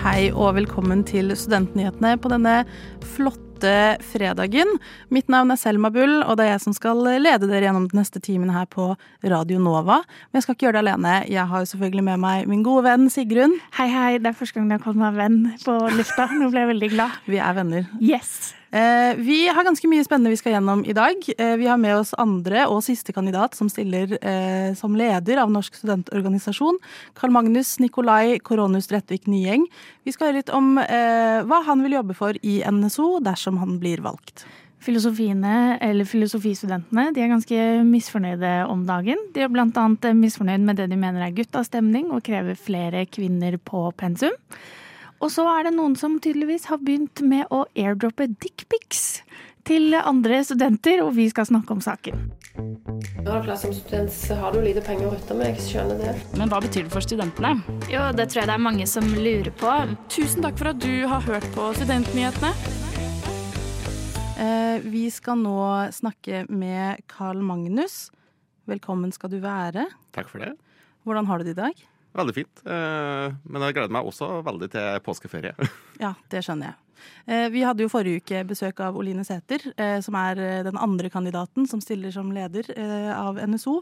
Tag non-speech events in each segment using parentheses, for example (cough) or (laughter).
Hei og velkommen til Studentnyhetene på denne flotte fredagen. Mitt navn er Selma Bull, og det er jeg som skal lede dere gjennom den neste timen her på Radio Nova. Men jeg skal ikke gjøre det alene. Jeg har selvfølgelig med meg min gode venn Sigrun. Hei, hei. Det er første gang du har kalt meg venn på lufta. Nå ble jeg veldig glad. Vi er venner. Yes. Eh, vi har ganske mye spennende vi skal gjennom i dag. Eh, vi har med oss andre og siste kandidat som stiller eh, som leder av Norsk studentorganisasjon. Karl Magnus Nikolai Koronus Rettvik Nyeng. Vi skal høre litt om hva han vil jobbe for i NSO dersom han blir valgt. Filosofiene, eller filosofistudentene, de er ganske misfornøyde om dagen. De er annet misfornøyd med det de mener er guttastemning, og krever flere kvinner på pensum. Og så er det noen som tydeligvis har begynt med å airdroppe dickpics til andre studenter, og vi skal snakke om saken. Ja, klart Som student så har du lite penger å rutte med, jeg skjønner det. Men hva betyr det for studentene? Jo, det tror jeg det er mange som lurer på. Tusen takk for at du har hørt på Studentnyhetene. Eh, vi skal nå snakke med Carl Magnus. Velkommen skal du være. Takk for det. Hvordan har du det i dag? Veldig fint. Eh, Men jeg gleder meg også veldig til påskeferie. (laughs) Ja, det skjønner jeg. Eh, Vi hadde jo forrige uke besøk av Oline Sæther, eh, som er den andre kandidaten som stiller som leder av NSO.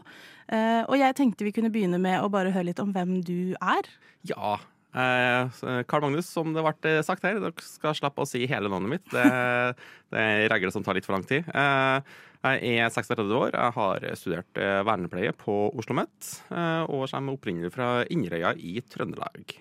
Og jeg tenkte vi kunne begynne med å bare høre litt om hvem du er. Ja. Eh, så Karl Magnus, som det ble sagt her, dere skal slippe å si hele navnet mitt. Det, (laughs) det er en regel som tar litt for lang tid. Eh, Jeg er 36 år, jeg har studert eh, vernepleie på Oslo OsloMet, og kommer opprinnelig fra Inderøya i Trøndelag.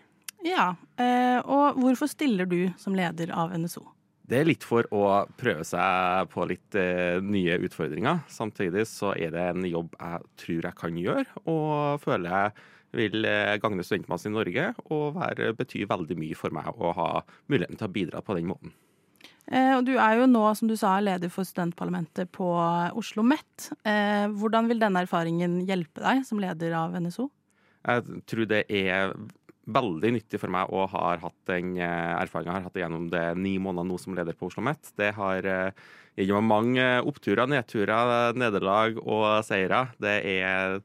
Ja, eh, Og hvorfor stiller du som leder av NSO? Det er litt for å prøve seg på litt eh, nye utfordringer. Samtidig så er det en jobb jeg tror jeg kan gjøre, og føler jeg vil eh, gagne studentmassen i Norge og være, bety veldig mye for meg å ha muligheten til å bidra på den måten. Eh, Og du er jo nå, som du sa, leder for studentparlamentet på Oslo OsloMet. Eh, Hvordan vil denne erfaringen hjelpe deg som leder av NSO? Jeg tror det er veldig nyttig for meg å ha hatt den erfaringen, erfaringa jeg har hatt gjennom det ni måneder nå som leder på Oslo OsloMet. Det har gitt meg mange oppturer, nedturer, nederlag og seire. Det er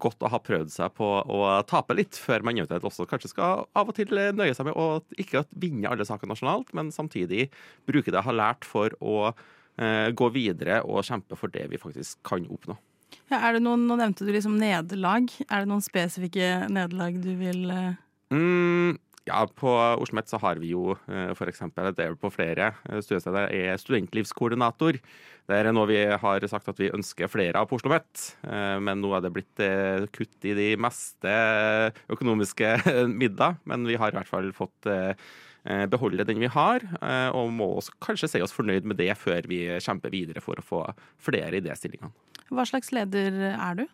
godt å ha prøvd seg på å tape litt, før man eventuelt også kanskje skal av og til nøye seg med å ikke vinne alle saker nasjonalt, men samtidig bruke det jeg har lært for å eh, gå videre og kjempe for det vi faktisk kan oppnå. Ja, er det noen, Nå nevnte du liksom nederlag. Er det noen spesifikke nederlag du vil eh, Mm, ja, på Oslo OsloMet så har vi jo f.eks. det er på flere eh, studiesteder, er studentlivskoordinator. Det er noe vi har sagt at vi ønsker flere av på Oslo OsloMet, men nå er det blitt eh, kutt i de meste økonomiske midler. Men vi har i hvert fall fått eh, beholde den vi har, eh, og må også kanskje si oss fornøyd med det før vi kjemper videre for å få flere i de stillingene. Hva slags leder er du?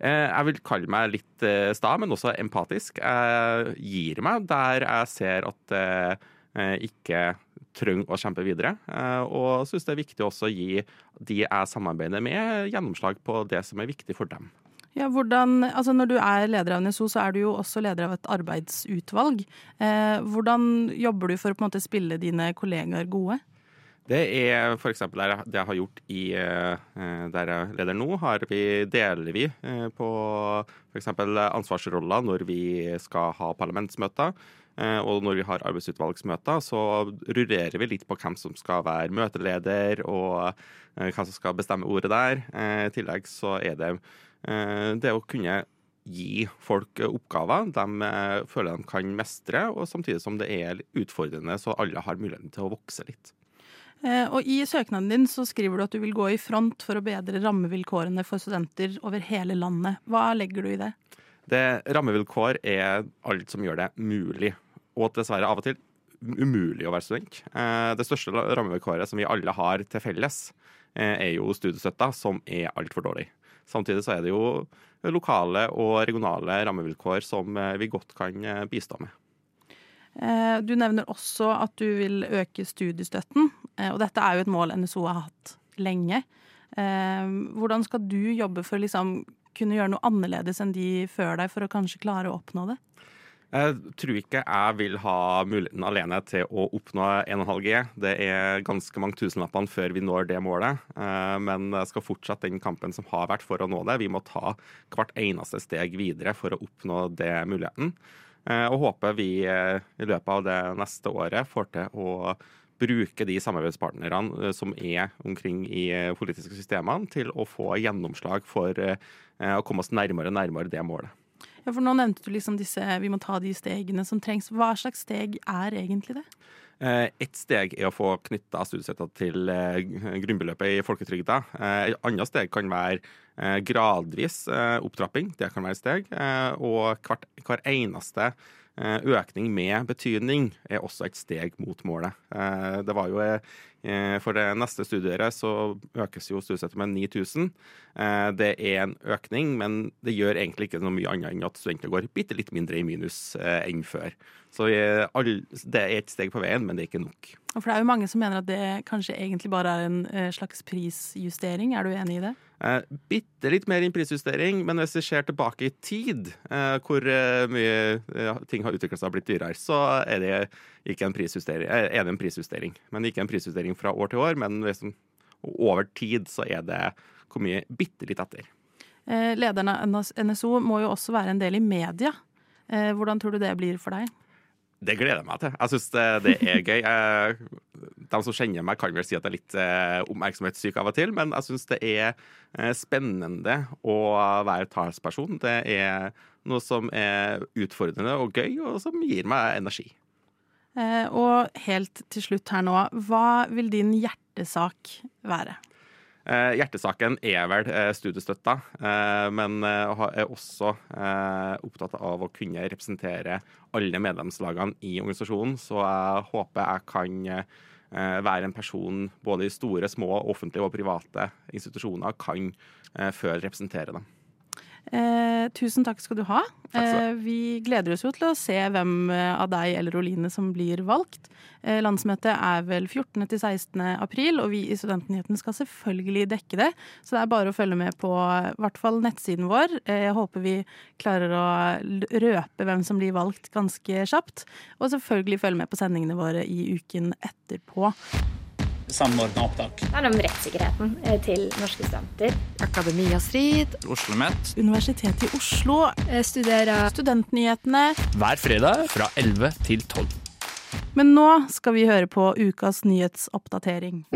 Eh, Jeg vil kalle meg litt eh, sta, men også empatisk. Jeg gir meg der jeg ser at jeg ikke trenger å kjempe videre. eh, Og syns det er viktig også å gi de jeg samarbeider med, gjennomslag på det som er viktig for dem. Ja, hvordan, altså Når du er leder av NSO, så er du jo også leder av et arbeidsutvalg. Eh, hvordan jobber du for å på en måte spille dine kollegaer gode? Det er f.eks. det jeg har gjort i eh, der jeg leder nå, har vi, deler vi eh, på f.eks. ansvarsroller når vi skal ha parlamentsmøter. Eh, Og når vi har arbeidsutvalgsmøter, så rullerer vi litt på hvem som skal være møteleder, og hvem som skal bestemme ordet der. I tillegg så er det det å kunne gi folk oppgaver de føler de kan mestre, og samtidig som det er utfordrende, så alle har muligheten til å vokse litt. Eh, og I søknaden din så skriver du at du vil gå i front for å bedre rammevilkårene for studenter over hele landet. Hva legger du i det? Det Rammevilkår er alt som gjør det mulig, og dessverre av og til umulig å være student. Eh, Det største rammevilkåret som vi alle har til felles, eh, er jo studiestøtta, som er altfor dårlig. Samtidig så er det jo lokale og regionale rammevilkår som vi godt kan bistå med. Du nevner også at du vil øke studiestøtten, og dette er jo et mål NSO har hatt lenge. Eh, Hvordan skal du jobbe for å liksom kunne gjøre noe annerledes enn de før deg, for å kanskje klare å oppnå det? Jeg tror ikke jeg vil ha muligheten alene til å oppnå 1,5 G. Det er ganske mange tusenlappene før vi når det målet. Eh, men jeg skal fortsette den kampen som har vært for å nå det. Vi må ta hvert eneste steg videre for å oppnå det muligheten. Eh, og håper vi eh, i løpet av det neste året får til å bruke de samarbeidspartnerne som er omkring i politiske systemene, til å få gjennomslag for å komme oss nærmere og nærmere det målet. Ja, for nå nevnte du liksom disse Vi må ta de stegene som trengs. Hva slags steg er egentlig det? Et ett steg er å få knytta studiestøtta til eh, grunnbeløpet i folketrygda. Eh, et annet steg kan være gradvis opptrapping. Det kan være et steg. Og hvert, hver eneste økning med betydning er også et steg mot målet. Det var jo For det neste studieåret så økes jo studiestøtten med 9000. Det er en økning, men det gjør egentlig ikke noe mye annet enn at studentene går bitte litt mindre i minus enn før. Så det er et steg på veien, men det er ikke nok. For det er jo mange som mener at det kanskje egentlig bare er en eh, slags prisjustering. Er du enig i det? Eh, bitte litt mer enn prisjustering, men hvis vi ser tilbake i tid, eh, hvor eh, mye eh, ting har utviklet seg og blitt dyrere, så er det ikke en prisjustering. Eh, er det en prisjustering. Men ikke en prisjustering fra år til år, men liksom, over tid så er det kommet bitte litt etter. lederen av NSO må jo også være en del i media. hvordan tror du det blir for deg? Det gleder jeg meg til. Jeg syns det, det, er gøy. De som kjenner meg, kan vel si at jeg er litt eh, oppmerksomhetssyk av og til, men jeg syns det er eh, spennende å være talsperson. Det er noe som er utfordrende og gøy, og som gir meg energi. Eh, og helt til slutt her nå, hva vil din hjertesak være? Eh, hjertesaken er vel eh, studiestøtta, men er også opptatt av å kunne representere alle medlemslagene i organisasjonen. Så jeg håper jeg kan være en person både i store, små, offentlige og private institusjoner kan føle representere dem. Eh, tusen takk skal du ha. Eh, vi gleder oss jo til å se hvem eh, av deg eller Oline som blir valgt. Eh, landsmøtet er vel 14. til 16. april, og vi i Studentnyhetene skal selvfølgelig dekke det. Så det er bare å følge med på i hvert fall nettsiden vår. Eh, jeg håper vi klarer å røpe hvem som blir valgt ganske kjapt. Og selvfølgelig følge med på sendingene våre i uken etterpå samordna opptak. Det er om rettssikkerheten eh, til norske studenter. Akademia Strid. Oslo OsloMet. Universitetet i Oslo. Jeg studerer Studentnyhetene. Hver fredag fra 11 til 12. Men nå skal vi høre på ukas nyhetsoppdatering.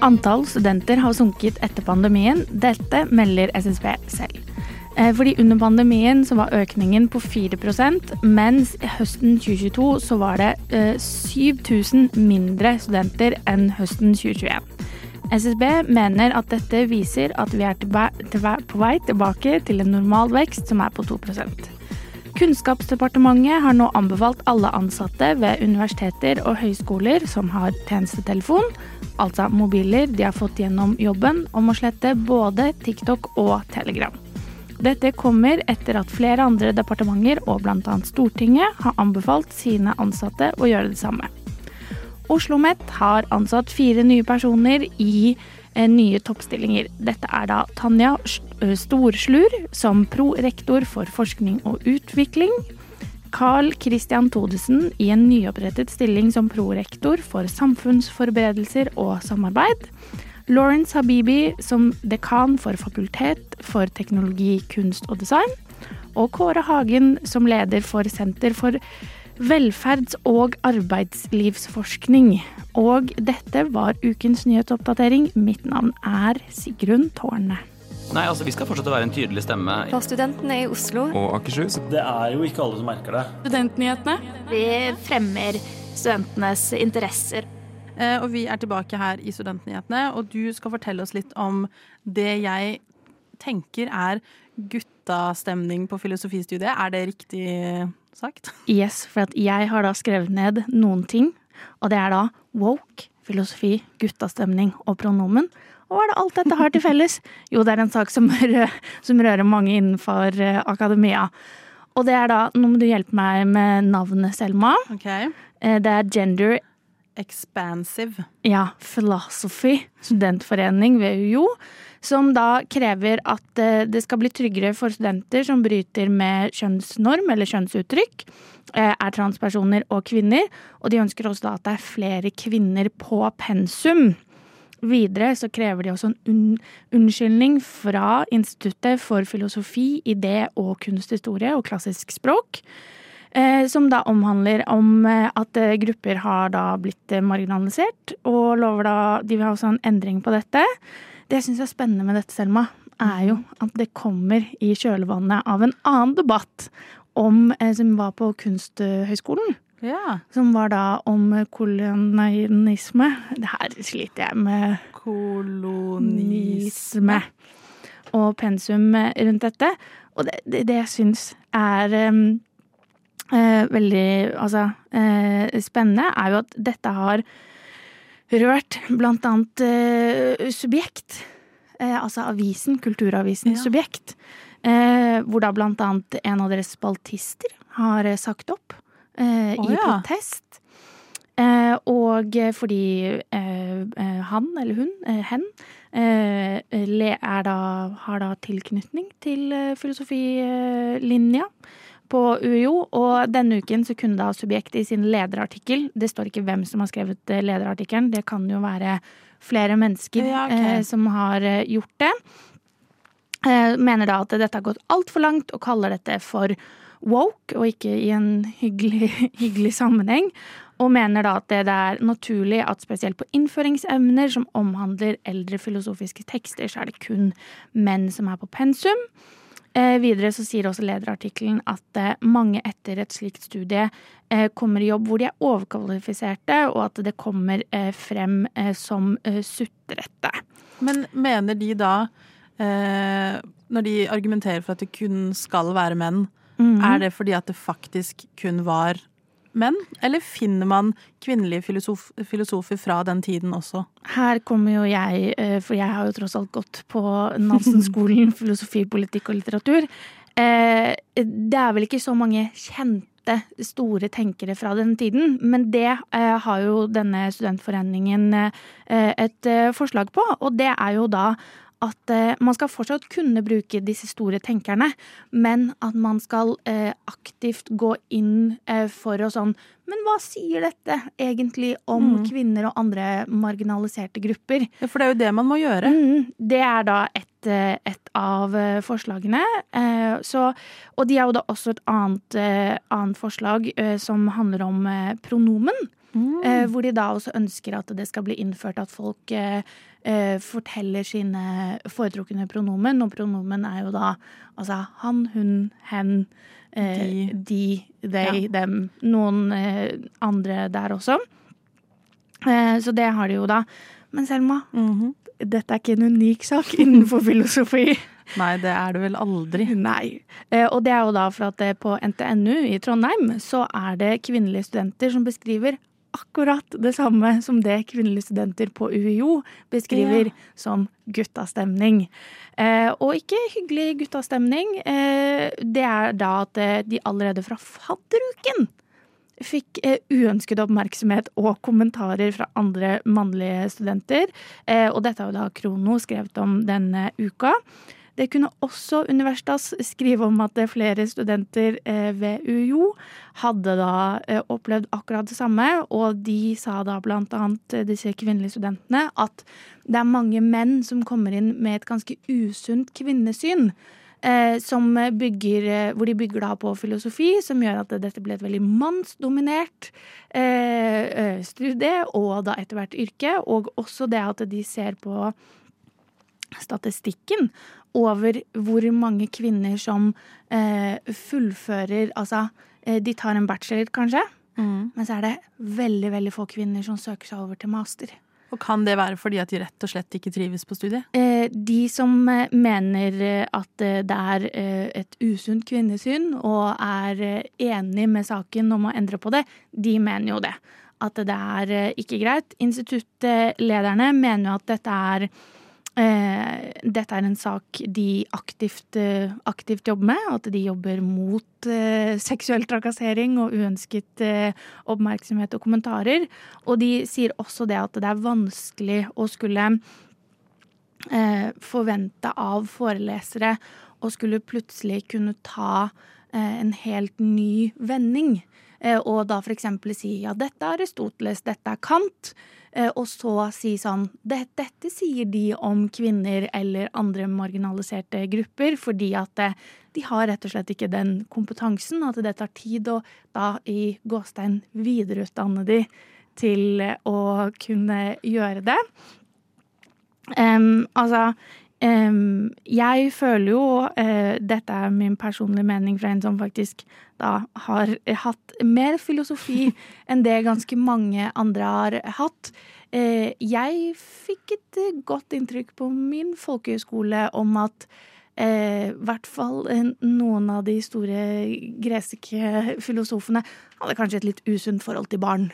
Antall studenter har sunket etter pandemien. Dette melder SSB selv. Eh, fordi under pandemien så var økningen på 4% mens høsten 2022 så var det 7000 eh, mindre studenter enn høsten 2021. SSB mener at dette viser at vi er på vei tilbake til en normal vekst som er på 2 Kunnskapsdepartementet har nå anbefalt alle ansatte ved universiteter og høyskoler som har tjenestetelefon, altså mobiler de har fått gjennom jobben, om å slette både TikTok og Telegram. Dette kommer etter at flere andre departementer og bl.a. Stortinget har anbefalt sine ansatte å gjøre det samme. Oslo OsloMet har ansatt fire nye personer i nye toppstillinger. Dette er da Tanja Storslur som prorektor for forskning og utvikling. Carl Christian Todesen i en nyopprettet stilling som prorektor for samfunnsforberedelser og samarbeid. Lawrence Habibi som dekan for Fakultet for teknologi, kunst og design. Og Kåre Hagen som leder for Senter for velferds- og arbeidslivsforskning. Og dette var ukens nyhetsoppdatering. Mitt navn er Sigrun Tårne. Nei, altså Vi skal fortsette å være en tydelig stemme. For studentene i Oslo. Og Akershus. Det er jo ikke alle som merker det. Studentnyhetene. Vi fremmer studentenes interesser. Eh, og vi er tilbake her i Studentnyhetene, og du skal fortelle oss litt om det jeg tenker er guttastemning på filosofistudiet. Er det riktig sagt? Yes, for jeg har da skrevet ned noen ting, og det er da woke, filosofi, guttastemning og pronomen. Og hva er det alt dette har til felles? (laughs) Jo, det er en sak som, rører, som rører mange innenfor uh, akademia. Og det er da Nå må du hjelpe meg med navnet, Selma. Okay. Uh, det er gender Expansive. Ja, Philosophy, studentforening ved UiO, som da krever at eh, det skal bli tryggere for studenter som bryter med kjønnsnorm eller kjønnsuttrykk, eh, er transpersoner og kvinner, og de ønsker også da at det er flere kvinner på pensum. Videre så krever de også en unnskyldning fra Instituttet for filosofi, idé og kunsthistorie og klassisk språk. Eh, som da omhandler om at grupper har da blitt marginalisert, og lover da De vil ha også en endring på dette. Det jeg syns er spennende med dette, Selma, er jo at det kommer i kjølvannet av en annen debatt om, eh, som var på Kunsthøgskolen. Ja. Som var da om kolonialisme. Det her sliter jeg med. Kolonisme. Og pensum rundt dette. Og det, det, det jeg syns er um, uh, veldig altså, uh, spennende, er jo at dette har rørt blant annet eh, Subjekt. Eh, altså avisen, Kulturavisen Ja. Subjekt. Eh, hvor da blant annet en av deres spaltister har eh, sagt opp eh, oh, i ja. protest. Eh, og fordi eh, han eller hun, hen, da, har da tilknytning til filosofilinja på UiO. Og denne uken så kunne ha Subjekt i sin lederartikkel Det står ikke hvem som har skrevet eh, lederartikkelen, det kan jo være flere mennesker Ja, okay. eh, som har eh, gjort det. Eh, mener da at dette har gått altfor langt, og kaller dette for woke, og ikke i en hyggelig, (laughs) hyggelig sammenheng. Og mener da at det er naturlig at spesielt på innføringsemner som omhandler eldre filosofiske tekster, så er det kun menn som er på pensum. Eh, videre så sier også lederartikkelen at eh, mange etter et slikt studie eh, kommer i jobb hvor de er overkvalifiserte, og at det kommer frem som sutrete. Men mener de da, eh, når de argumenterer for at det kun skal være menn, Mhm. er det fordi at det faktisk kun var menn? Eller finner man kvinnelige filosof filosofer fra den tiden også? Her kommer jo jeg, eh, for jeg har jo tross alt gått på Nansen-skolen (laughs) filosofi, politikk og litteratur. Eh, Det er vel ikke så mange kjente store tenkere fra den tiden, men det eh, har jo denne studentforeningen eh, et eh, forslag på, og det er jo da at eh, man skal fortsatt kunne bruke disse store tenkerne, men at man skal eh, aktivt gå inn eh, for å sånn Men hva sier dette egentlig om Mm. kvinner og andre marginaliserte grupper? Ja, For det er jo det man må gjøre. Mm, det er da et, et av forslagene. Eh, Så, og de har jo da også et annet, annet forslag som handler om pronomen. Mm. Eh, hvor de da også ønsker at det skal bli innført at folk eh, eh, forteller sine foretrukne pronomen. Og pronomen er jo da altså han, hun, hen, eh, de, they, Ja. dem. Noen eh, andre der også. Eh, så det har de jo da. Men Selma, Mhm. dette er ikke en unik sak (laughs) innenfor filosofi. Nei, det er det vel aldri. Nei. Eh, og det er jo da for at på NTNU i Trondheim så er det kvinnelige studenter som beskriver akkurat det samme som det kvinnelige studenter på UiO beskriver Ja. som guttastemning. Eh, og ikke hyggelig guttastemning. Eh, det er da at eh, de allerede fra fadderuken fikk eh, uønsket oppmerksomhet og kommentarer fra andre mannlige studenter. Eh, og dette har jo da Krono skrevet om denne uka. Det kunne også Universitas skrive om at flere studenter eh, ved UiO hadde da eh, opplevd akkurat det samme, og de sa da blant annet eh, disse kvinnelige studentene at det er mange menn som kommer inn med et ganske usunt kvinnesyn. Bygger, hvor de bygger da på filosofi, som gjør at dette ble et veldig mannsdominert studie, og da etter hvert yrke. Og også det at de ser på statistikken over hvor mange kvinner som eh, fullfører Altså, eh, de tar en bachelor, kanskje, Mm. men så er det veldig, veldig få kvinner som søker seg over til master. Og kan det være fordi at de rett og slett ikke trives på studiet? Eh, de som eh, mener eh, at det er et usunt kvinnesyn, og er enig med saken om å endre på det, de mener jo det. At det er ikke greit. Instituttlederne mener jo at dette er eh, dette er en sak de aktivt, eh, aktivt jobber med. At de jobber mot eh, seksuell trakassering og uønsket eh, oppmerksomhet og kommentarer. Og de sier også det at det er vanskelig å skulle eh, forvente av forelesere å skulle plutselig kunne ta eh, en helt ny vending. Eh, og da eksempel si ja, dette er Aristoteles, dette er Kant. Eh, og så si sånn dette, sier de om kvinner eller andre marginaliserte grupper, fordi at eh, de har rett og slett ikke den kompetansen, at det tar tid å da i gåstein videreutdanne de til å kunne gjøre det. Um, altså Jeg føler jo uh, Dette er min personlige mening fra en som faktisk da har hatt mer filosofi (laughs) enn det ganske mange andre har hatt. Uh, jeg fikk et godt inntrykk på min folkehøyskole om at i hvert fall noen av de store greske filosofene hadde kanskje et litt usunt forhold til barn.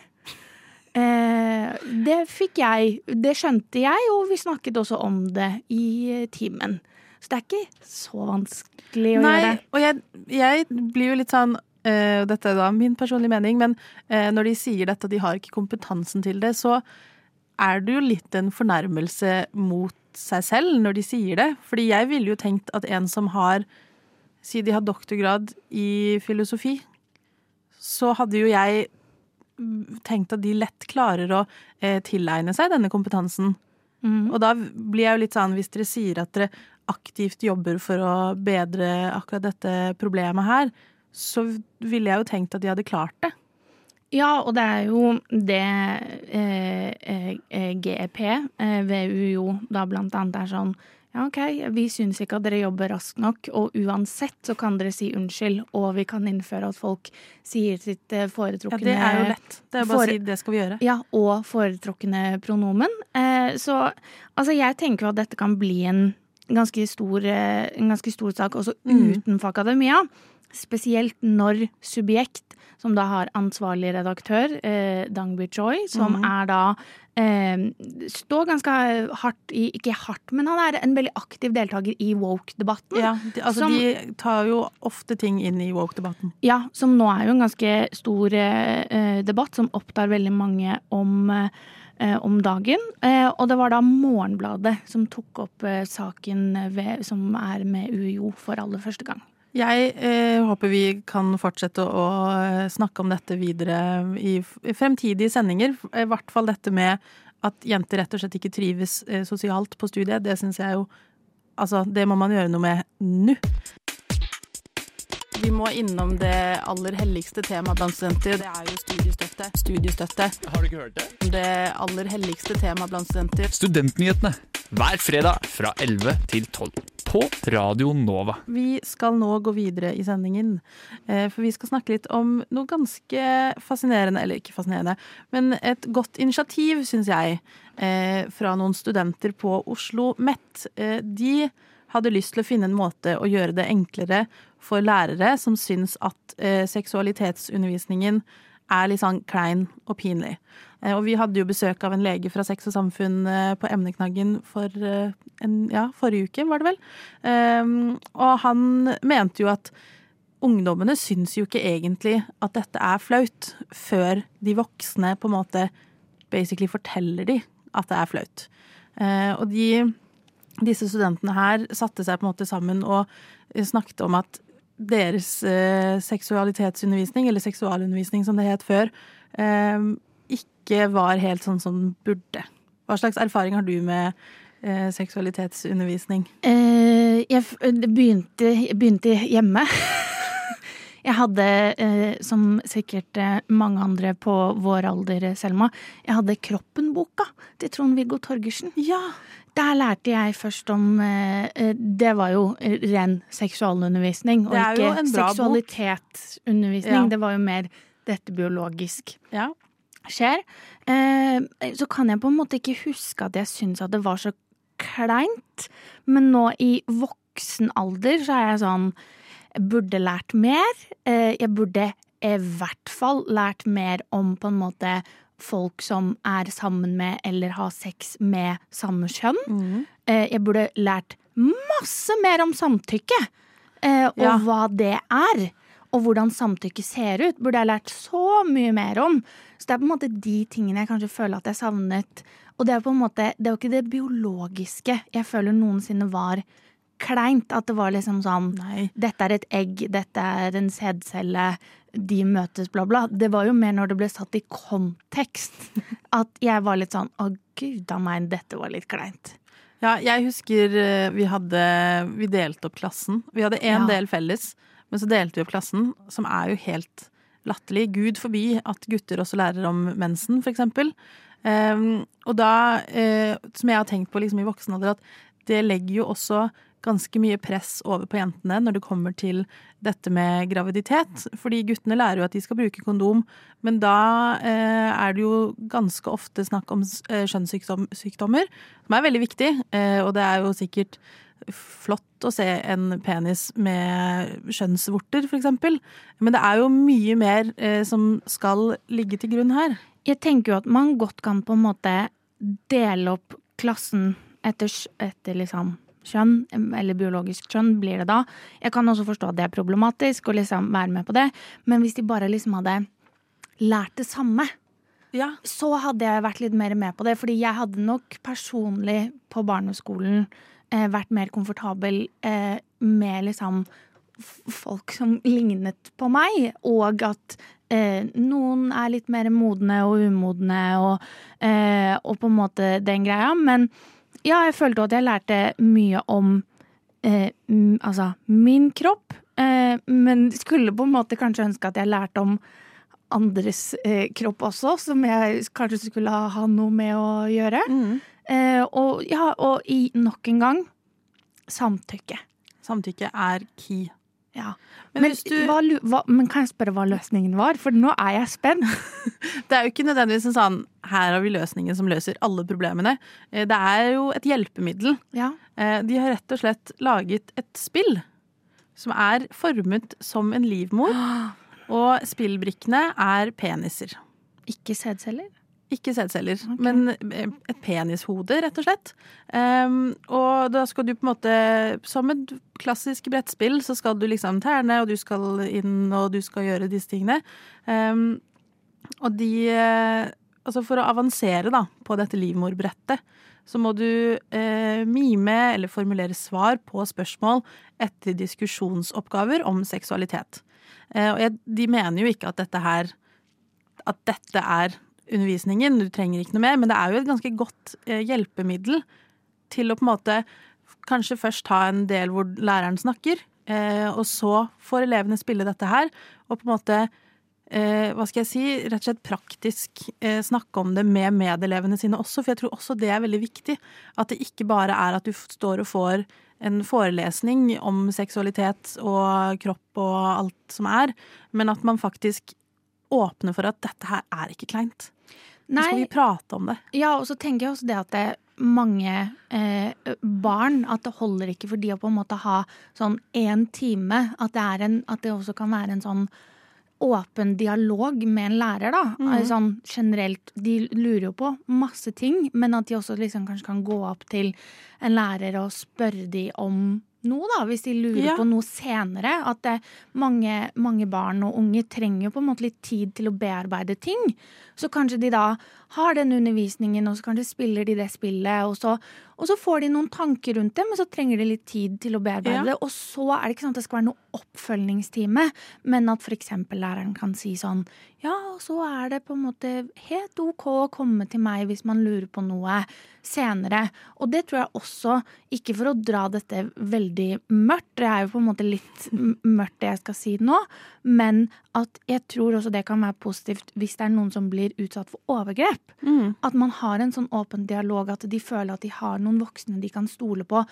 Eh, det fikk jeg. Det skjønte jeg, og vi snakket også om det i timen. Så det er ikke så vanskelig å Nei, gjøre. og jeg, jeg blir jo litt sånn eh, Dette er da min personlige mening, men eh, når de sier dette, og de har ikke kompetansen til det, så er det jo litt en fornærmelse mot seg selv når de sier det. Fordi jeg ville jo tenkt at en som har Si de har doktorgrad i filosofi, så hadde jo jeg tenkt at de lett klarer å eh, tilegne seg denne kompetansen. Mm. Og da blir jeg jo litt sånn, hvis dere sier at dere aktivt jobber for å bedre akkurat dette problemet her, så ville jeg jo tenkt at de hadde klart det. Ja, og det er jo det eh, eh, GEP eh, ved UiO da blant annet er sånn ja, OK, vi syns ikke at dere jobber raskt nok, og uansett så kan dere si unnskyld, og vi kan innføre at folk sier sitt foretrukne Ja, det er jo lett. Det er bare For- å si det skal vi gjøre. Ja, og foretrukne pronomen. Eh, så altså, jeg tenker jo at dette kan bli en ganske stor, eh, en ganske stor sak også Mm. utenfor akademia. Spesielt når subjekt, som da har ansvarlig redaktør, eh, Dangby Choi, som mm. er da eh, Står ganske hardt i Ikke hardt, men han er en veldig aktiv deltaker i woke-debatten. Ja, de, altså Som- de tar jo ofte ting inn i woke-debatten. Ja, som nå er jo en ganske stor eh, debatt som opptar veldig mange om, eh, om dagen. Eh, og det var da Morgenbladet som tok opp eh, saken ved, som er med UiO for aller første gang. Jeg eh, håper vi kan fortsette å eh, snakke om dette videre i, fremtidige sendinger. I hvert fall dette med at jenter rett og slett ikke trives eh, sosialt på studiet. Det syns jeg jo Altså, det må man gjøre noe med nå. Vi må innom det aller helligste temaet blant studenter. Det er jo studiestøtte. Studiestøtte. Har du ikke hørt det? Det aller helligste temaet blant studenter. Studentnyhetene hver fredag fra 11 til 12 på Radio Nova. Vi skal nå gå videre i sendingen, eh, for vi skal snakke litt om noe ganske fascinerende, eller ikke fascinerende, men et godt initiativ, syns jeg, eh, fra noen studenter på Oslo MET. Eh, De hadde lyst til å finne en måte å gjøre det enklere for lærere som syns at eh, seksualitetsundervisningen er litt sånn klein og pinlig. Eh, Og vi hadde jo besøk av en lege fra Sex og Samfunn eh, på emneknaggen for eh, en, ja, forrige uke, var det vel. Um, og han mente jo at ungdommene syns jo ikke egentlig at dette er flaut, før de voksne på en måte basically forteller de at det er flaut. Eh, og de, disse studentene her satte seg på en måte sammen og snakket om at deres eh, seksualitetsundervisning, eller seksualundervisning som det het før, eh, ikke var helt sånn som den burde. Hva slags erfaring har du med eh, seksualitetsundervisning? Eh, jeg det begynte, begynte hjemme. (laughs) Jeg hadde, eh, som sikkert eh, mange andre på vår alder, Selma, jeg hadde Kroppen-boka til Trond-Viggo Torgersen. Ja! Der lærte jeg først om eh, eh, Det var jo ren seksualundervisning, og ikke seksualitetsundervisning. Ja. Det var jo mer dette biologisk Ja. skjer. Eh, så kan jeg på en måte ikke huske at jeg syns at det var så kleint. Men nå i voksen alder så er jeg sånn Jeg burde lært mer. Eh, jeg burde i hvert fall lært mer om på en måte folk som er sammen med eller har sex med samme kjønn. Mm. eh, jeg burde lært masse mer om samtykke. Eh, og Ja. hva det er. Og hvordan samtykke ser ut. Burde jeg lært så mye mer om. Så det er på en måte de tingene jeg kanskje føler at jeg savnet. Og det er på en måte, det er jo ikke det biologiske jeg føler noensinne var kleint. At det var liksom sånn Nei. Dette er et egg, dette er en sædcelle, de møtes, bla, bla. Det var jo mer når det ble satt i kontekst at jeg var litt sånn å gud a meg, dette var litt kleint. Ja, jeg husker eh, vi hadde Vi delte opp klassen. Vi hadde én Ja. del felles, men så delte vi opp klassen, som er jo helt latterlig. Gud forbi at gutter også lærer om mensen, for eksempel. Um, og da, uh, som jeg har tenkt på liksom i voksen alder, at det legger jo også ganske mye press over på jentene når det kommer til dette med graviditet. Fordi guttene lærer jo at de skal bruke kondom, men da eh, er det jo ganske ofte snakk om eh, kjønnssykdommer, som er veldig viktig. Eh, og det er jo sikkert flott å se en penis med kjønnsvorter, for eksempel. Men det er jo mye mer eh, som skal ligge til grunn her. Jeg tenker jo at man godt kan på en måte dele opp klassen etter, etter liksom kjønn, eller biologisk kjønn blir det da. Jeg kan også forstå at det er problematisk å liksom være med på det, men hvis de bare liksom hadde lært det samme, Ja. så hadde jeg vært litt mer med på det. Fordi jeg hadde nok personlig på barneskolen eh, vært mer komfortabel eh, med liksom folk som lignet på meg, og at eh, noen er litt mer modne og umodne og, eh, og på en måte den greia. Men ja, jeg følte at jeg lærte mye om eh, altså min kropp, eh, men skulle på en måte kanskje ønske at jeg lærte om andres eh, kropp også, som jeg kanskje skulle ha, ha noe med å gjøre. Eh, og ja, og i nok en gang samtykke. Samtykke er key. Ja. Men Men, du- hva, hva, men kan jeg spørre hva løsningen var? For nå er jeg spent. (laughs) Det er jo ikke nødvendigvis en sånn her har vi løsningen som løser alle problemene. Eh, Det er jo et hjelpemiddel. Ja. Eh, De har rett og slett laget et spill som er formet som en livmor. (gasps) Og spillbrikkene er peniser. Ikke sædceller? Ikke sædceller, men eh, et penishode, rett og slett. Um, og da skal du på en måte, som et klassisk brettspill, så skal du liksom terne, og du skal inn, og du skal gjøre disse tingene. Um, og de eh, Altså for å avansere da, på dette livmorbrettet, så må du eh, mime eller formulere svar på spørsmål etter diskusjonsoppgaver om seksualitet. Eh, og jeg, de mener jo ikke at dette her At dette er undervisningen, du trenger ikke noe mer, men det er jo et ganske godt eh, hjelpemiddel til å på en måte kanskje først ta en del hvor læreren snakker, eh, og så får elevene spille dette her, og på en måte eh, hva skal jeg si, rett og slett praktisk snakke om det med medelevene sine også, for jeg tror også det er veldig viktig. At det ikke bare er at du står og får en forelesning om seksualitet og kropp og alt som er, men at man faktisk åpner for at dette her er ikke kleint. Nå skal vi prate om det. Ja, og så tenker jeg også det at det mange eh, barn At det holder ikke for de å på en måte ha sånn én time. At det, er en, at det også kan være en sånn åpen dialog med en lærer, da. Mm -hmm. Sånn generelt. De lurer jo på masse ting, men at de også liksom kanskje kan gå opp til en lærer og spørre de om noe, da, hvis de lurer Ja. på noe senere. At det, mange, mange barn og unge trenger jo på en måte litt tid til å bearbeide ting. Så kanskje de da har den undervisningen, og så kanskje spiller de det spillet, og så, og så får de noen tanker rundt det, men så trenger de litt tid til å bearbeide Ja. det. Og så er det ikke sånn at det skal være noe oppfølgingstime, men at f.eks. læreren kan si sånn Ja, og så er det på en måte helt OK å komme til meg hvis man lurer på noe senere. Og det tror jeg også, ikke for å dra dette veldig mørkt, det er jo på en måte litt mørkt det jeg skal si nå, men at jeg tror også det kan være positivt hvis det er noen som blir utsatt for overgrep. At man har en sånn åpen dialog, at de føler at de har noen voksne de kan stole på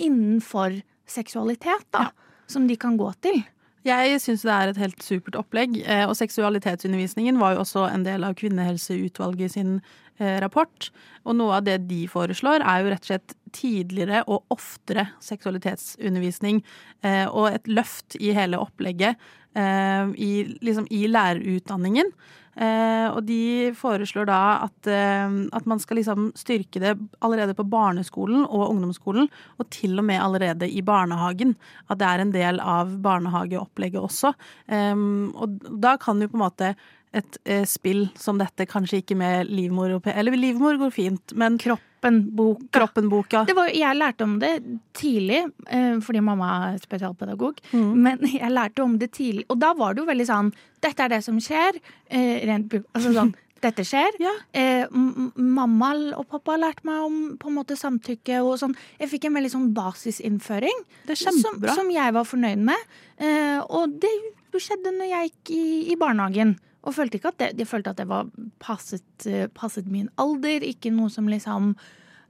innenfor seksualitet, da. Som de kan gå til. Jeg syns det er et helt supert opplegg. eh, Og seksualitetsundervisningen var jo også en del av Kvinnehelseutvalget sin eh, rapport. Og noe av det de foreslår, er jo rett og slett tidligere og oftere seksualitetsundervisning. eh, Og et løft i hele opplegget i, liksom i lærerutdanningen. Eh, og de foreslår da at, eh, at man skal liksom styrke det allerede på barneskolen og ungdomsskolen, og til og med allerede i barnehagen. At det er en del av barnehageopplegget også. Eh, og da kan jo på en måte et eh, spill som dette, kanskje ikke med livmor og Eller livmor går fint, men Kroppenboka. Kroppenboka. Det var, jeg lærte om det tidlig, eh, fordi mamma er spesialpedagog. Mm. Men (laughs) jeg lærte om det tidlig, og da var det jo veldig sånn Dette er det som skjer. Eh, rent altså sånn (laughs) dette skjer. Eh, m- m- mamma og pappa lærte meg om på en måte samtykke og sånn. Jeg fikk en veldig sånn basisinnføring Det som, som jeg var fornøyd med. Eh, og det skjedde når jeg gikk i, i barnehagen. Og følte ikke at det, jeg følte at det var passet, eh, passet min alder, ikke noe som liksom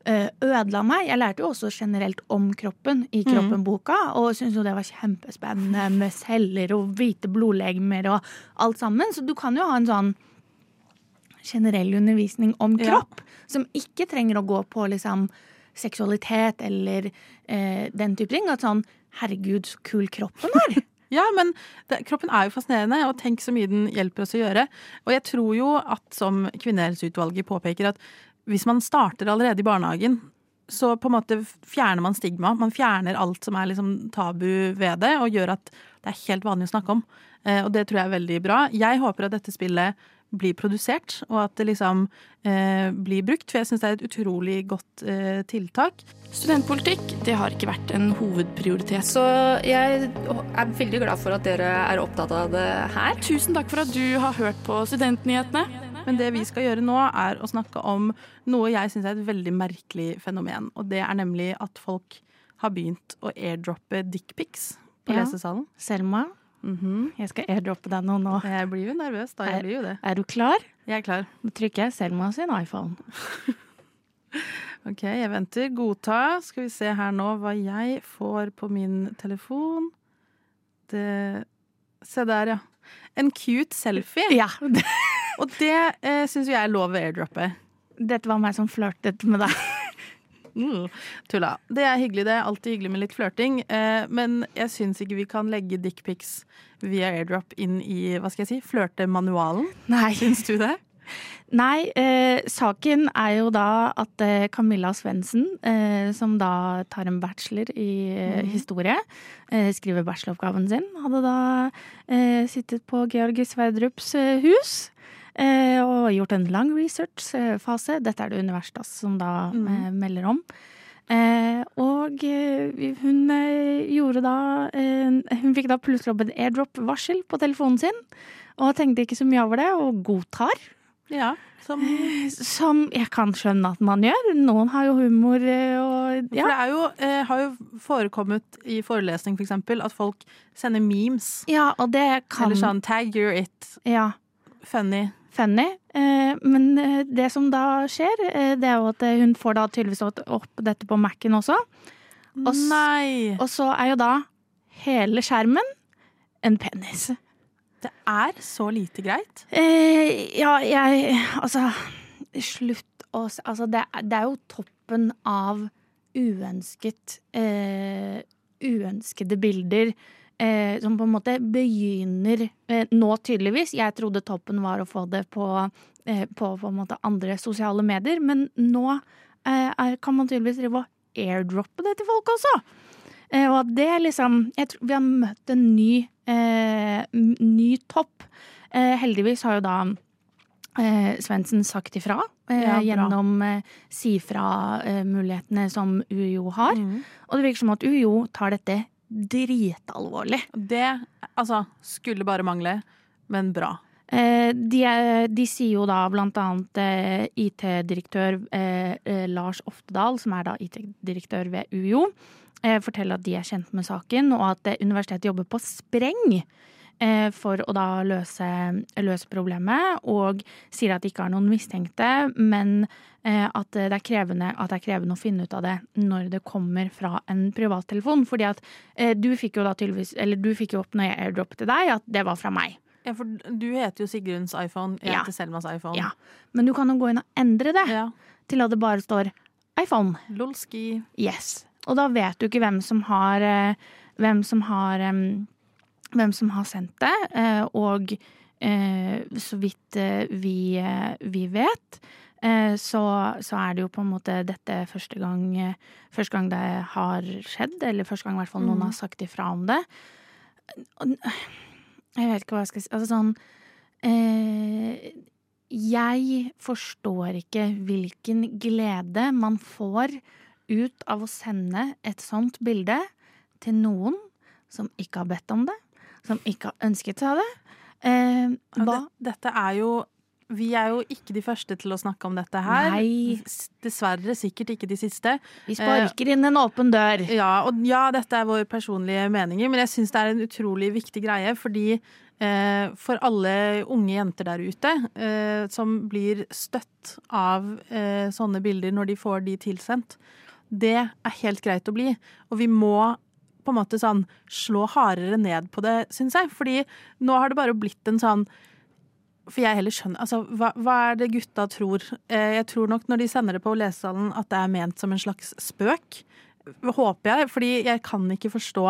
eh, ødela meg. Jeg lærte jo også generelt om kroppen i Mm. Kroppen-boka, og syntes jo det var kjempespennende med celler og hvite blodlegemer og alt sammen. Så du kan jo ha en sånn generell undervisning om Ja. kropp, som ikke trenger å gå på liksom seksualitet eller eh, den type ting. At sånn herregud, så kul kroppen er. Ja, men det, kroppen er jo fascinerende, og tenk så mye den hjelper oss å gjøre. Og jeg tror jo at, som Kvinnehelseutvalget påpeker, at hvis man starter allerede i barnehagen, så på en måte fjerner man stigma. Man fjerner alt som er liksom tabu ved det, og gjør at det er helt vanlig å snakke om. Eh, og det tror jeg er veldig bra. Jeg håper at dette spillet blir produsert, og at det liksom eh, blir brukt. For jeg syns det er et utrolig godt eh, tiltak. Studentpolitikk det har ikke vært en hovedprioritet. Så jeg er veldig glad for at dere er opptatt av det her. Tusen takk for at du har hørt på Studentnyhetene. Men det vi skal gjøre nå, er å snakke om noe jeg syns er et veldig merkelig fenomen. Og det er nemlig at folk har begynt å airdroppe dickpics på Ja. lesesalen. Selma, jeg skal airdroppe deg noe nå. Jeg blir jo nervøs da. Jeg blir jo det. Er du klar? Jeg er klar. Nå trykker jeg Selma sin iPhone. (laughs) Ok, jeg venter. Godta. Skal vi se her nå hva jeg får på min telefon. Det Se der, ja. En cute selfie. Ja. Og det eh, syns jo jeg er lov å airdroppe. Dette var meg som flørtet med deg. (laughs) Mm, tulla. Det er hyggelig, det. Alltid hyggelig med litt flørting. Eh, men jeg syns ikke vi kan legge dickpics via airdrop inn i hva skal jeg si, flørtemanualen. Nei. Syns du det? Nei, eh, saken er jo da at eh, Camilla Svendsen, eh, som da tar en bachelor i eh, Mhm. historie, eh, skriver bacheloroppgaven sin, hadde da eh, sittet på Georg Sverdrups hus. Eh, og gjort en lang research-fase. Dette er det Universitas som da mm. eh, melder om. Eh, og eh, hun eh, gjorde da eh, Hun fikk da plutselig opp et airdrop-varsel på telefonen sin. Og tenkte ikke så mye over det, og godtar. Ja. Som, Som jeg kan skjønne at man gjør. Noen har jo humor og ja. For det er jo, eh, har jo forekommet i forelesning for eksempel, at folk sender memes. ja, og det kan Eller sånn tag you're it. Ja, Funny. Funny. Eh, men eh, det som da skjer, eh, det er jo at hun får da tydeligvis opp dette på Mac-en også. Og Nei! Og så er jo da hele skjermen en penis. Det er så lite greit. Eh, ja, jeg Altså, slutt å Altså, det, det er jo toppen av uønsket eh, Uønskede bilder. Eh, som på en måte begynner eh, nå, tydeligvis. Jeg trodde toppen var å få det på, eh, på, på andre sosiale medier, men nå eh, er, kan man tydeligvis drive og airdroppe det til folk også. Eh, og at det liksom Jeg tror vi har møtt en ny, eh, ny topp. Eh, heldigvis har jo da eh, Svendsen sagt ifra eh, Ja, gjennom eh, si fra-mulighetene som UiO har. Og det virker som at UiO tar dette dritalvorlig. Det altså, skulle bare mangle, men bra. Eh, de, de sier jo da blant annet eh, IT-direktør eh, eh, Lars Oftedal, som er da IT-direktør ved UiO, eh, forteller at de er kjent med saken, og at eh, universitetet jobber på spreng for å da løse, løse problemet, og sier at de ikke har noen mistenkte, men eh, at det, krevende, at det er krevende å finne ut av det når det kommer fra en privattelefon. Fordi at eh, du fikk jo da tydeligvis, eller du fikk jo opp når jeg airdroppet til deg, at det var fra meg. Ja, for du heter jo Sigruns iPhone, jeg Ja. heter Selmas iPhone. Ja, men du kan jo gå inn og endre det Ja. til at det bare står iPhone. Lolski. Yes. Og da vet du ikke hvem som har eh, Hvem som har em, hvem som har sendt det, eh, og eh, så vidt eh, vi, vi vet, så, så er det jo på en måte dette første gang, første gang det har skjedd, eller første gang i hvert fall noen Mm. har sagt ifra om det. Jeg vet ikke hva jeg skal si. Altså sånn eh, Jeg forstår ikke hvilken glede man får ut av å sende et sånt bilde til noen som ikke har bedt om det, som ikke har ønsket seg det. Eh, Ja, det, dette er jo Vi er jo ikke de første til å snakke om dette her. Nei. Dessverre sikkert ikke de siste. Vi sparker inn en åpen dør. Ja, og ja, dette er våre personlige meninger, men jeg syns det er en utrolig viktig greie, fordi eh, for alle unge jenter der ute eh, som blir støtt av eh, sånne bilder når de får de tilsendt, det er helt greit å bli. Og vi må på en måte sånn slå hardere ned på det, syns jeg. Fordi nå har det bare blitt en sånn for jeg heller skjønner Altså, hva, hva er det gutta tror? Eh, jeg tror nok når de sender det på lesesalen at det er ment som en slags spøk. Håper jeg, fordi jeg kan ikke forstå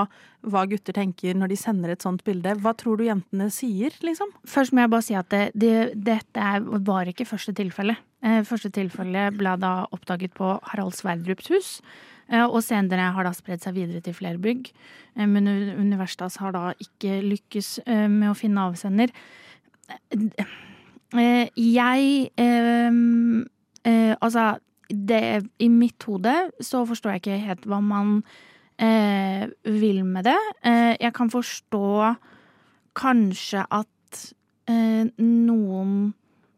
hva gutter tenker når de sender et sånt bilde. Hva tror du jentene sier, liksom? Først må jeg bare si at det, det, dette var ikke første tilfelle. Eh, første tilfelle ble da oppdaget på Harald Sverdrups hus. Eh, Og senere har da spredd seg videre til flere bygg. Eh, Men Universitas har da ikke lykkes eh, med å finne avsender. Jeg Altså, det, i mitt hode så forstår jeg ikke helt hva man eh, vil med det. Jeg kan forstå kanskje at noen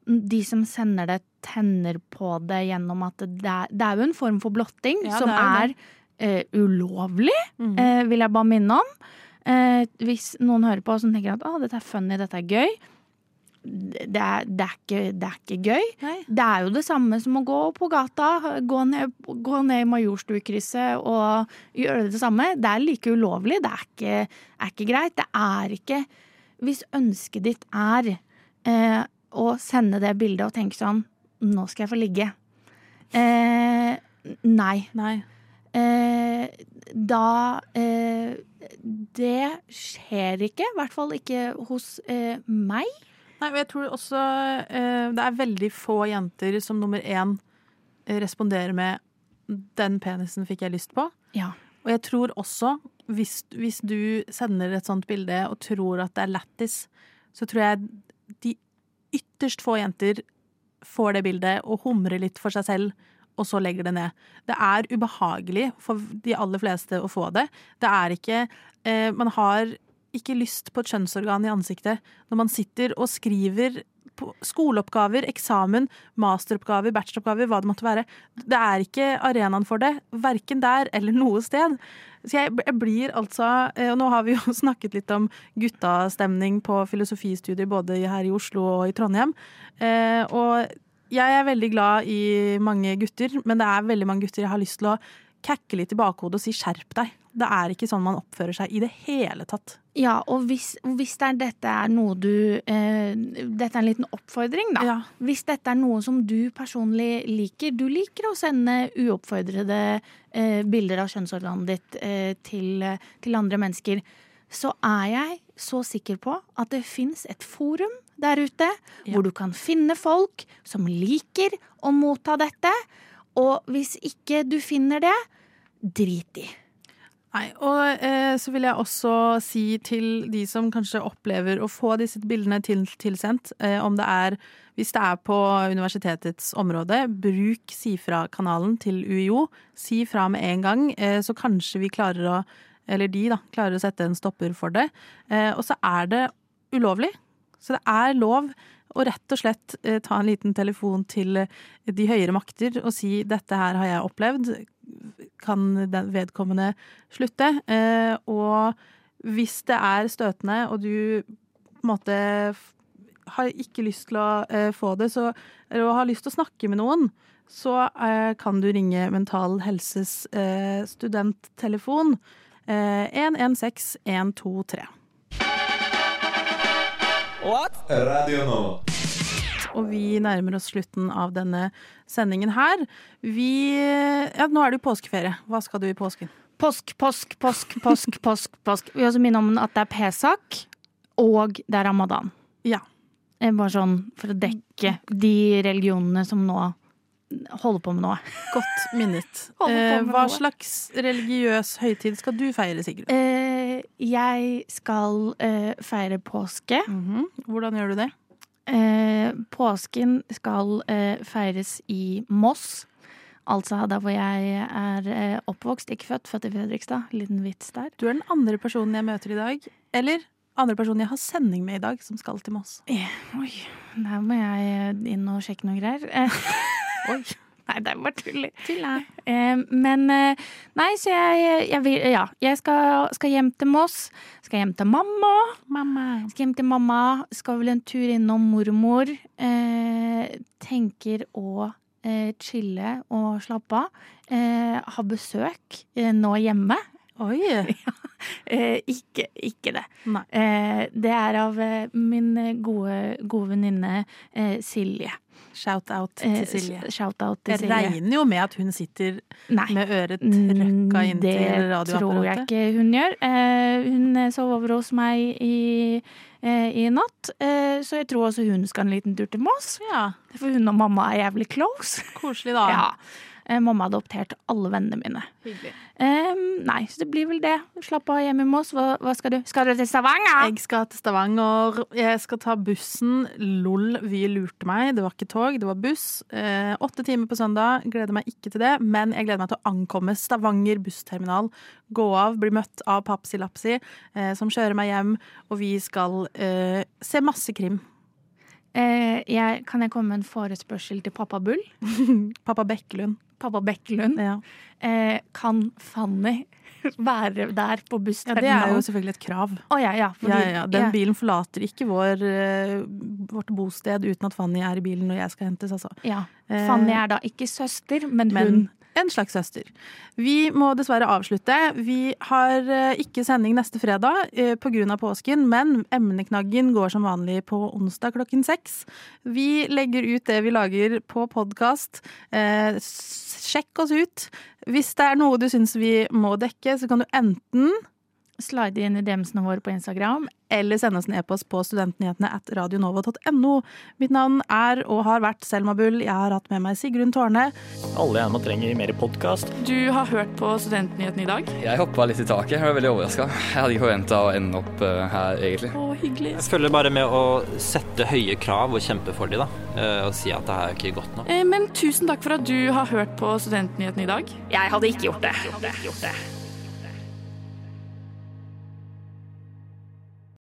De som sender det, tenner på det gjennom at det er, det er jo en form for blotting Ja, som er er, eh, ulovlig, mm. uh, vil jeg bare minne om. Uh, hvis noen hører på og tenker at oh, dette er funny, dette er gøy. Det er, det, er ikke, det er ikke gøy. Nei. Det er jo det samme som å gå på gata, gå ned, gå ned i Majorstukrysset og gjøre det samme. Det er like ulovlig. Det er ikke, er ikke greit. Det er ikke Hvis ønsket ditt er eh, å sende det bildet og tenke sånn Nå skal jeg få ligge. Eh, nei. Nei. Eh, da eh, Det skjer ikke. I hvert fall ikke hos eh, meg. Nei, og jeg tror også eh, det er veldig få jenter som nummer én eh, responderer med 'den penisen fikk jeg lyst på'. Ja. Og jeg tror også, hvis, hvis du sender et sånt bilde og tror at det er lættis, så tror jeg de ytterst få jenter får det bildet og humrer litt for seg selv, og så legger det ned. Det er ubehagelig for de aller fleste å få det. Det er ikke eh, Man har ikke lyst på et kjønnsorgan i ansiktet når man sitter og skriver skoleoppgaver, eksamen, masteroppgaver, bacheloroppgaver, hva det måtte være. Det er ikke arenaen for det, verken der eller noe sted. Så jeg, jeg blir altså eh, Og nå har vi jo (laughs) snakket litt om guttastemning på filosofistudier både her i Oslo og i Trondheim. Eh, og jeg er veldig glad i mange gutter, men det er veldig mange gutter jeg har lyst til å kakke litt i bakhodet og si skjerp deg. Det er ikke sånn man oppfører seg i det hele tatt. Ja, og hvis, hvis det er, dette er noe du eh, Dette er en liten oppfordring, da. Ja. Hvis dette er noe som du personlig liker Du liker å sende uoppfordrede eh, bilder av kjønnsorganet ditt eh, til, til andre mennesker. Så er jeg så sikker på at det fins et forum der ute hvor du kan finne folk som liker å motta dette. Og hvis ikke du finner det, drit i. Nei, og eh, så vil jeg også si til de som kanskje opplever å få disse bildene til, tilsendt, eh, om det er hvis det er på universitetets område, bruk si fra-kanalen til UiO. Si fra med en gang, eh, så kanskje vi klarer å eller de da, klarer å sette en stopper for det. Eh, og så er det ulovlig. Så det er lov å rett og slett eh, ta en liten telefon til de høyere makter og si 'dette her har jeg opplevd', kan den vedkommende slutte? Eh, og hvis det er støtende, og du på en måte har ikke lyst til å eh, få det, så, eller har lyst til å snakke med noen, så eh, kan du ringe Mental Helses studenttelefon. Eh, 116 123. Radio Nova. Og vi nærmer oss slutten av denne sendingen her. Vi Ja, nå er det jo påskeferie. Hva skal du i påsken? Påsk, påsk, påsk, påsk, (laughs) påsk. påsk. Vi vil også minne om at det er Pesak, og det er ramadan. Ja. Eh, Bare sånn for å dekke de religionene som nå holder på med noe. Godt minnet. (laughs) Eh, hva noe. slags religiøs høytid skal du feire, Sigrid? Eh, jeg skal eh, feire påske. Mhm. Hvordan gjør du det? Eh, påsken skal eh, feires i Moss. Altså der hvor jeg er eh, oppvokst, ikke født. Født i Fredrikstad. Liten vits der. Du er den andre personen jeg møter i dag, eller andre personen jeg har sending med i dag, som skal til Moss. Eh, oi, der må jeg inn og sjekke noen greier. Eh, (laughs) Oi. Nei, det er bare tull. Eh, men eh, Nei, så jeg, jeg vil Ja, jeg skal, skal hjem til Moss. Skal hjem til mamma. Mamma. Skal hjem til mamma. Skal vel en tur innom mormor. Eh, tenker å eh, chille og slappe av. Eh, ha besøk eh, nå hjemme. Oi. (laughs) Eh, (laughs) ikke, ikke det. Eh, det er av eh, min gode, gode venninne eh, Silje. Shout-out Eh, til Silje. Shout-out til Jeg Silje. regner jo med at hun sitter Nei. med øret trøkka inntil Det tror jeg ikke hun gjør. Eh, hun eh, sov over hos meg i, eh, i natt, eh, så jeg tror også hun skal en liten tur til Moss. Ja, For hun og mamma er jævlig close. koselig da. (laughs) Ja. Eh, mamma adopterte adoptert alle vennene mine. Hyggelig. Nei, så det blir vel det. Slapp av hjemme med oss. Hva, hva skal du? Skal du til Stavanger? Jeg skal til Stavanger. Jeg skal ta bussen. Lol, vi lurte meg. Det var ikke tog, det var buss. Eh, åtte timer på søndag. Gleder meg ikke til det, men jeg gleder meg til å ankomme Stavanger bussterminal. Gå av, bli møtt av Papsi Lapsi, eh, som kjører meg hjem, og vi skal eh, se masse krim. Eh, jeg, kan jeg komme med en forespørsel til pappa Bull? (laughs) Pappa Bekkelund. Pappa Bekkelund. Ja. Eh, kan Fanny (laughs) være der på ja, det er jo selvfølgelig et krav. Oh, ja, ja. fordi- Ja. Den bilen forlater ikke vår, eh, vårt bosted uten at Fanny er i bilen når jeg skal hentes, altså. Ja. Eh, Fanny er da ikke søster, men, men hun. En slags søster. Vi må dessverre avslutte. Vi har eh, ikke sending neste fredag pga. På påsken, men emneknaggen går som vanlig på onsdag klokken seks. Vi legger ut det vi lager på podkast. Eh, sjekk oss ut. Hvis det er noe du syns vi må dekke, så kan du enten Slide inn i DM-ene våre på Instagram. eller sende oss en e-post på studentnyhetene at radionova.no. Mitt navn er og har vært Selma Bull. Jeg har hatt med meg Sigrun Tårne. Alle gjerne trenger mer podkast. Du har hørt på Studentnyhetene i dag? Jeg hoppa litt i taket. Jeg var veldig overraska. Jeg hadde ikke forventa å ende opp eh, her, egentlig. Å, hyggelig. Jeg følger bare med å sette høye krav og kjempe for de, da. eh, Og si at det her er ikke godt nok. Eh, Men tusen takk for at du har hørt på Studentnyhetene i dag. Jeg hadde ikke gjort det. Gjort det. Gjort det.